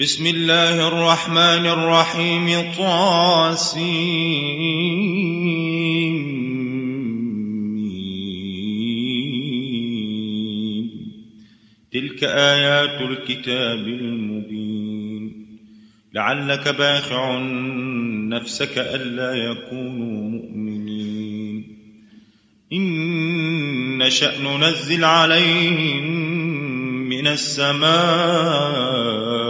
بسم الله الرحمن الرحيم طاسين تلك آيات الكتاب المبين. لعلك باخع نفسك ألا يكونوا مؤمنين. إن نشأ ننزل عليهم من السماء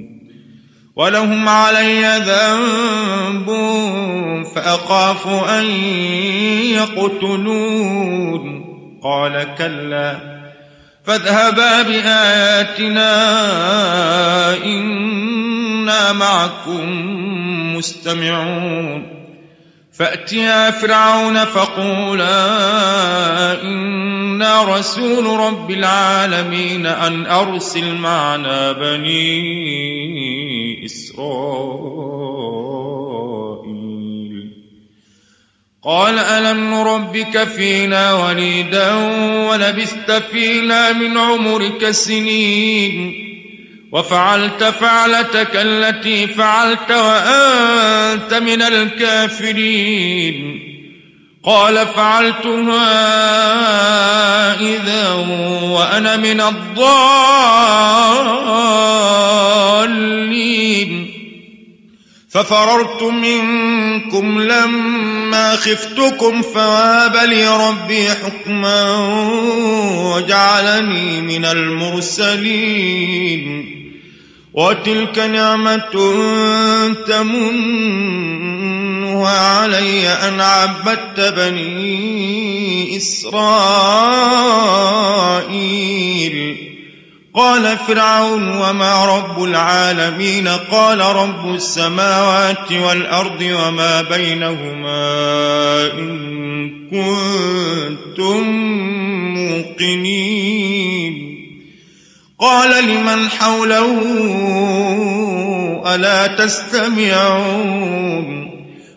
ولهم علي ذنب فأخاف أن يقتلون. قال كلا فاذهبا بآياتنا إنا معكم مستمعون. فأتيا فرعون فقولا إنا رسول رب العالمين أن أرسل معنا بني إسرائيل. قال ألم نربك فينا وليدا ولبثت فينا من عمرك سنين؟ وفعلت فعلتك التي فعلت وأنت من الكافرين. قال فعلتها إذا وأنا من الضالين. ففررت منكم لما خفتكم فواب لي ربي حكما وجعلني من المرسلين. وتلك نعمة تمنها علي أن عبدت بني إسرائيل. قال فرعون وما رب العالمين؟ قال رب السماوات والأرض وما بينهما إن كنتم موقنين. قال لمن حوله ألا تستمعون؟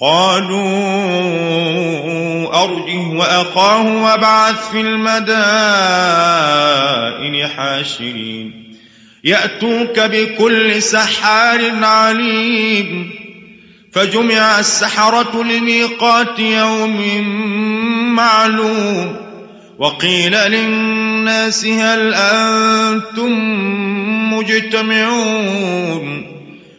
قالوا أرجه وأخاه وابعث في المدائن حاشرين. يأتوك بكل سحار عليم. فجمع السحرة لميقات يوم معلوم. وقيل للناس هل أنتم مجتمعون؟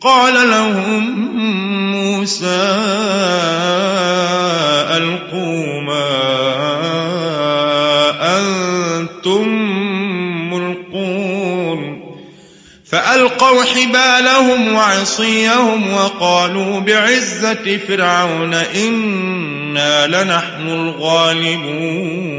قال لهم موسى ألقوا ما أنتم ملقون. فألقوا حبالهم وعصيهم وقالوا بعزة فرعون إنا لنحن الغالبون.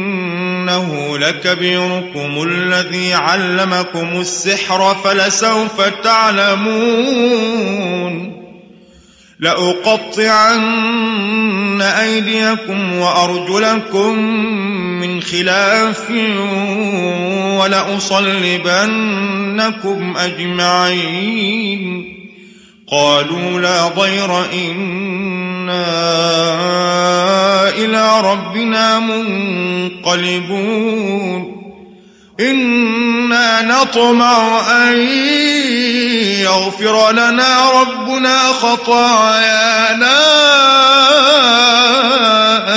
إنه لكبيركم الذي علمكم السحر فلسوف تعلمون. لأقطعن أيديكم وأرجلكم من خلاف ولأصلبنكم أجمعين. قالوا لا ضير إنا إلى ربنا منقلبون إنا نطمع أن يغفر لنا ربنا خطايانا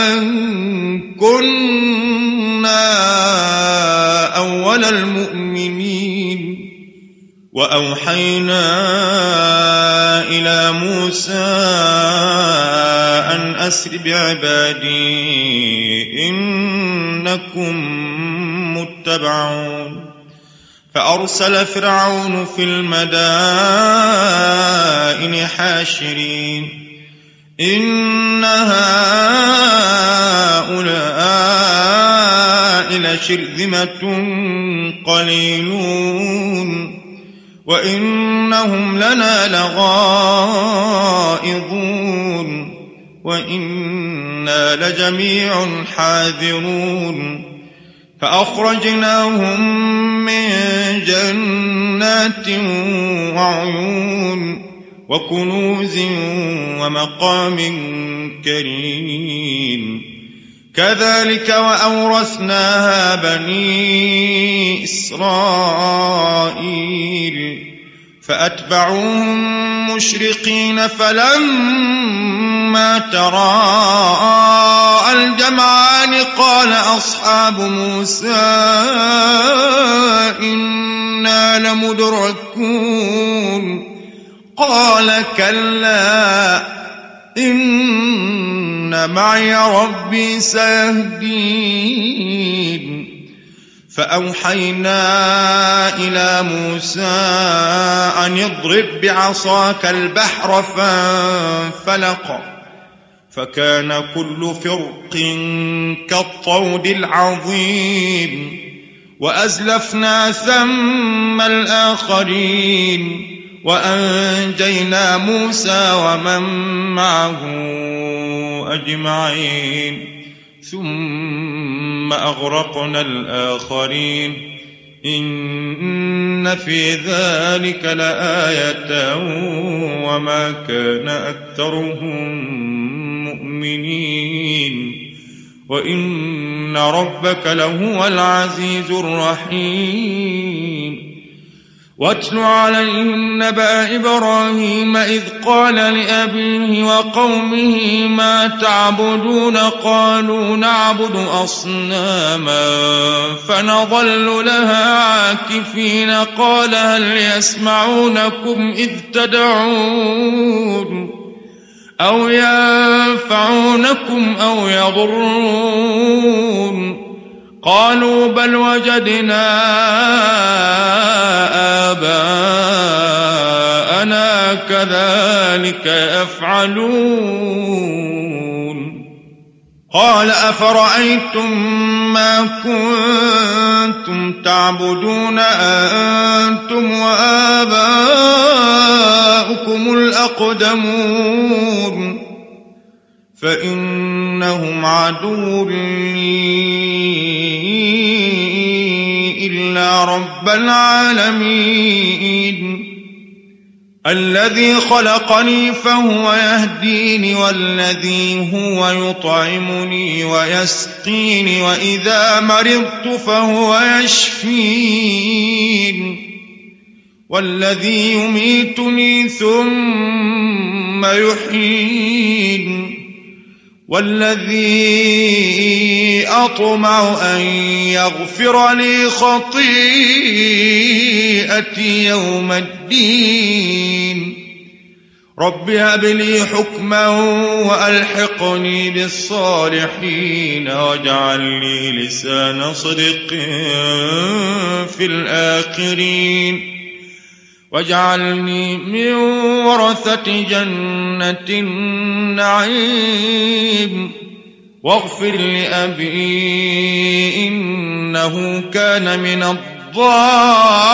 أن كنا أول المؤمنين وأوحينا إلى موسى أن أسر بعبادي إنكم متبعون. فأرسل فرعون في المدائن حاشرين. إن هؤلاء لشرذمة قليلون. وإنهم لنا لغائظون وإنا لجميع حاذرون فأخرجناهم من جنات وعيون وكنوز ومقام كريم. كذلك وأورثناها بني إسرائيل فأتبعوهم مشرقين فلما تراءى الجمعان قال أصحاب موسى إنا لمدركون قال كلا إن معي ربي سيهدين فأوحينا إلى موسى أن اضرب بعصاك البحر فانفلق فكان كل فرق كالطود العظيم وأزلفنا ثم الآخرين وأنجينا موسى ومن معه أجمعين ثم أغرقنا الآخرين إن في ذلك لآية وما كان أكثرهم مؤمنين وإن ربك لهو العزيز الرحيم. واتل عليهم نبأ إبراهيم إذ قال لأبيه وقومه ما تعبدون؟ قالوا نعبد أصناما فنظل لها عاكفين. قال هل يسمعونكم إذ تدعون؟ أو ينفعونكم أو يضرون. قالوا بل وجدنا آباءنا كذلك يفعلون. قال أفرأيتم ما كنتم تعبدون أنتم وآباؤكم الأقدمون فإنهم عدو لي إلا رب العالمين الذي خلقني فهو يهديني والذي هو يطعمني ويسقيني وإذا مرضت فهو يشفين. والذي يميتني ثم يحيين. والذي أطمع أن يغفر لي خطيئتي. يوم الدين. رب هب لي حكما وألحقني بالصالحين واجعل لي لسان صدق في الآخرين. واجعلني من ورثة جنة النعيم. واغفر لأبي إنه كان من الضالين.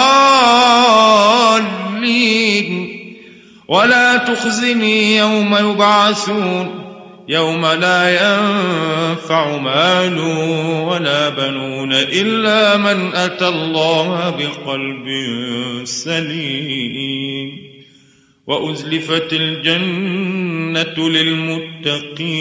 ولا تخزني يوم يبعثون يوم لا ينفع مال ولا بنون إلا من أتى الله بقلب سليم. وأزلفت الجنة للمتقين.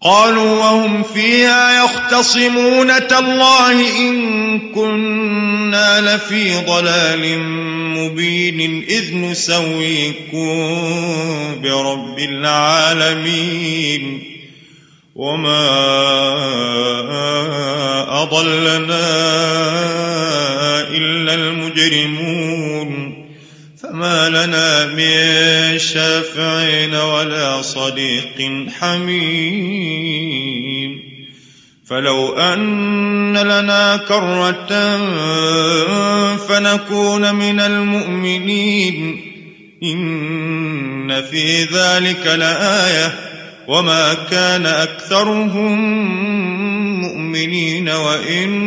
قالوا وهم فيها يختصمون تالله إن كنا لفي ضلال مبين إذ نسويكم برب العالمين وما أضلنا إلا المجرمون فما لنا من شافعين ولا صديق حميم. فلو أن لنا كرة فنكون من المؤمنين. إن في ذلك لآية. وما كان أكثرهم مؤمنين. وإن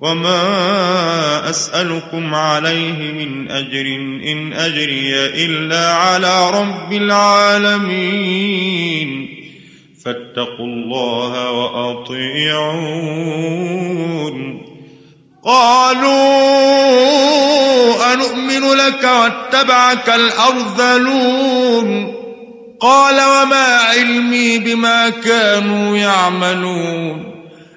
وما أسألكم عليه من أجر إن أجري إلا على رب العالمين فاتقوا الله وأطيعون قالوا أنؤمن لك واتبعك الأرذلون قال وما علمي بما كانوا يعملون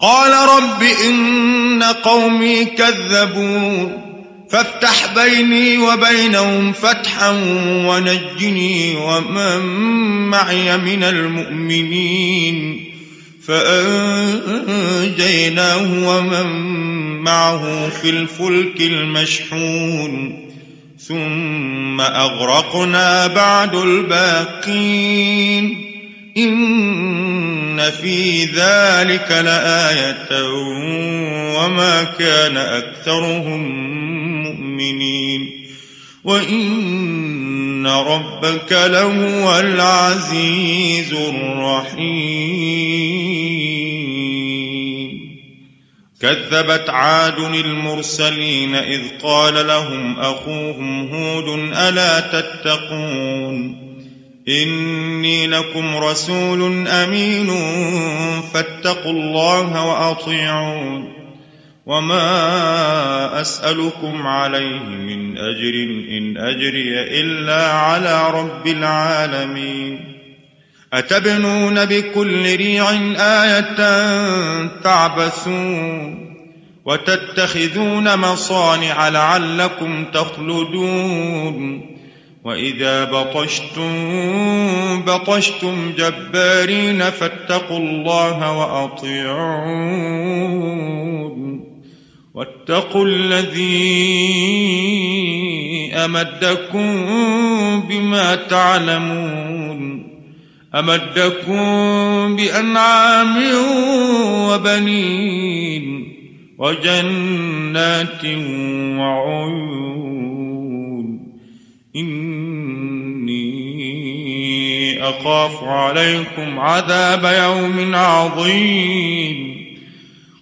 قال رب إن قومي كذبون فافتح بيني وبينهم فتحا ونجني ومن معي من المؤمنين فأنجيناه ومن معه في الفلك المشحون ثم أغرقنا بعد الباقين إن في ذلك لآية وما كان أكثرهم مؤمنين وإن ربك لهو العزيز الرحيم كذبت عاد المرسلين إذ قال لهم أخوهم هود ألا تتقون إني لكم رسول أمين فاتقوا الله وأطيعون وما أسألكم عليه من أجر إن أجري إلا على رب العالمين أتبنون بكل ريع آية تعبثون وتتخذون مصانع لعلكم تخلدون وإذا بطشتم بطشتم جبارين فاتقوا الله وأطيعون واتقوا الذي أمدكم بما تعلمون أمدكم بأنعام وبنين وجنات وعيون إني أخاف عليكم عذاب يوم عظيم.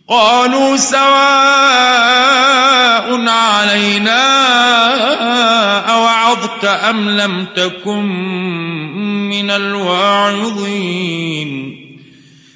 قالوا سواء علينا أوعظت أم لم تكن من الواعظين.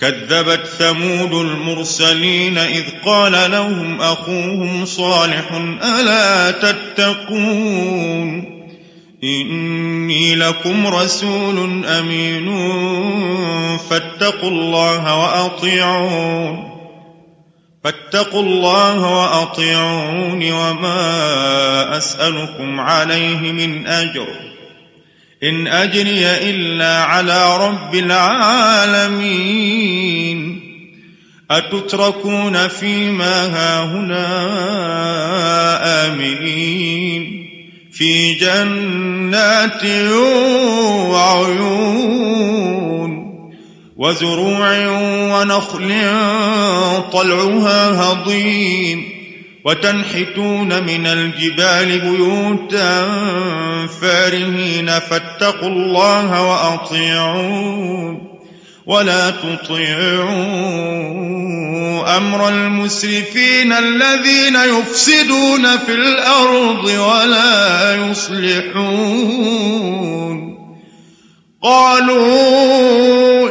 كذبت ثمود المرسلين إذ قال لهم أخوهم صالح ألا تتقون إني لكم رسول أمين فاتقوا الله وأطيعون فاتقوا الله وأطيعون وما أسألكم عليه من أجر إن أجري إلا على رب العالمين. أتتركون فيما هاهنا آمنين. في جنات وعيون وزروع ونخل طلعها هضيم. وتنحتون من الجبال بيوتا فارهين فاتقوا الله وأطيعون ولا تطيعوا أمر المسرفين الذين يفسدون في الأرض ولا يصلحون قالوا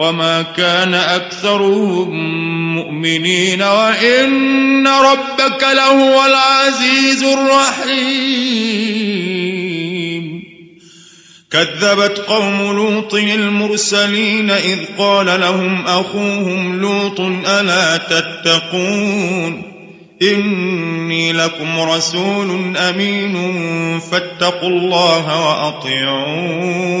وما كان أكثرهم مؤمنين وإن ربك لهو العزيز الرحيم كذبت قوم لوط المرسلين إذ قال لهم أخوهم لوط ألا تتقون إني لكم رسول أمين فاتقوا الله وأطيعون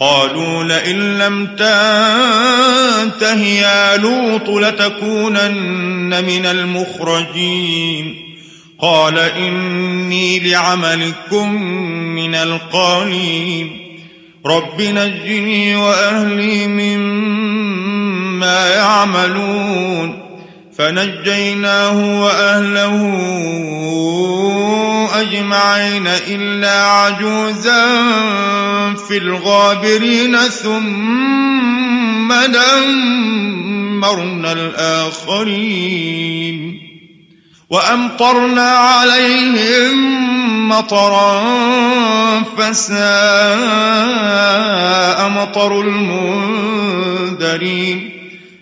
قالوا لئن لم تنته يا لوط لتكونن من المخرجين. قال إني لعملكم من القالين. رب نجني وأهلي مما يعملون. فنجيناه وأهله أجمعين إلا عجوزا في الغابرين ثم دمرنا الآخرين وأمطرنا عليهم مطرا فساء مطر المنذرين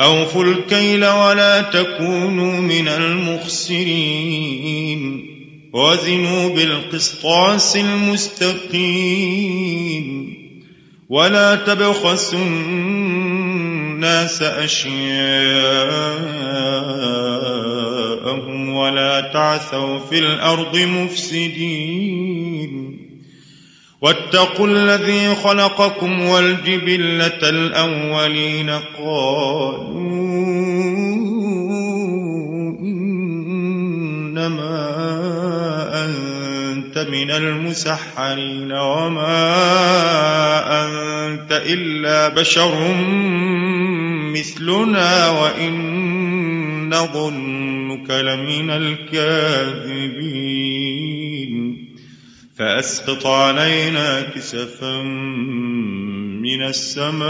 أوفوا الكيل ولا تكونوا من المخسرين. وزنوا بالقسطاس المستقيم. ولا تبخسوا الناس أشياءهم ولا تعثوا في الأرض مفسدين. واتقوا الذي خلقكم والجبلة الأولين قالوا إنما أنت من المسحرين وما أنت إلا بشر مثلنا وإن نظنك لمن الكاذبين فأسقط علينا كسفا من السماء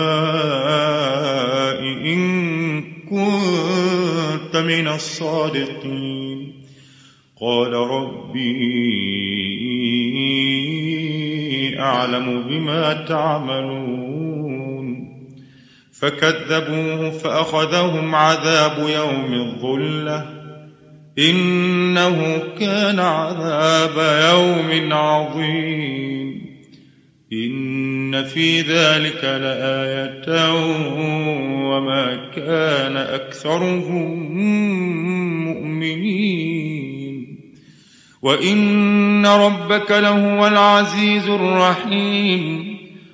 إن كنت من الصادقين. قال ربي أعلم بما تعملون. فكذبوه فأخذهم عذاب يوم الظلة. إنه كان عذاب يوم عظيم. إن في ذلك لآية وما كان أكثرهم مؤمنين. وإن ربك لهو العزيز الرحيم.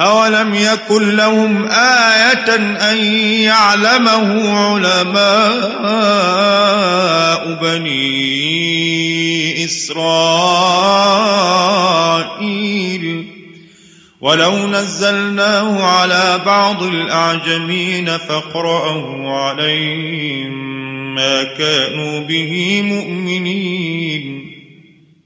أولم يكن لهم آية أن يعلمه علماء بني إسرائيل ولو نزلناه على بعض الأعجمين فاقرأه عليهم ما كانوا به مؤمنين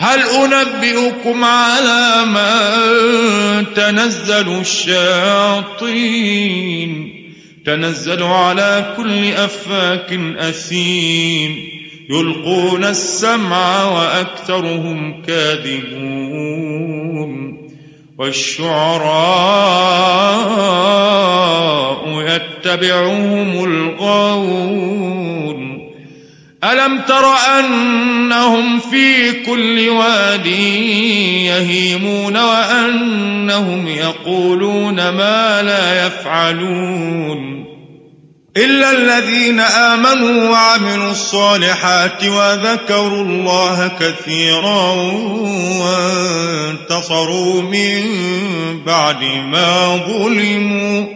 هل أنبئكم على من تنزل الشياطين؟ تنزل على كل أفاك أثيم. يلقون السمع وأكثرهم كاذبون. والشعراء يتبعهم الغاوون ألم تر أنهم في كل واد يهيمون وأنهم يقولون ما لا يفعلون إلا الذين آمنوا وعملوا الصالحات وذكروا الله كثيرا وانتصروا من بعد ما ظلموا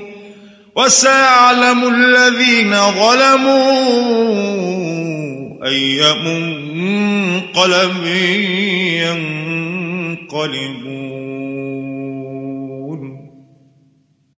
وسيعلم الذين ظلموا أي منقلب ينقلبون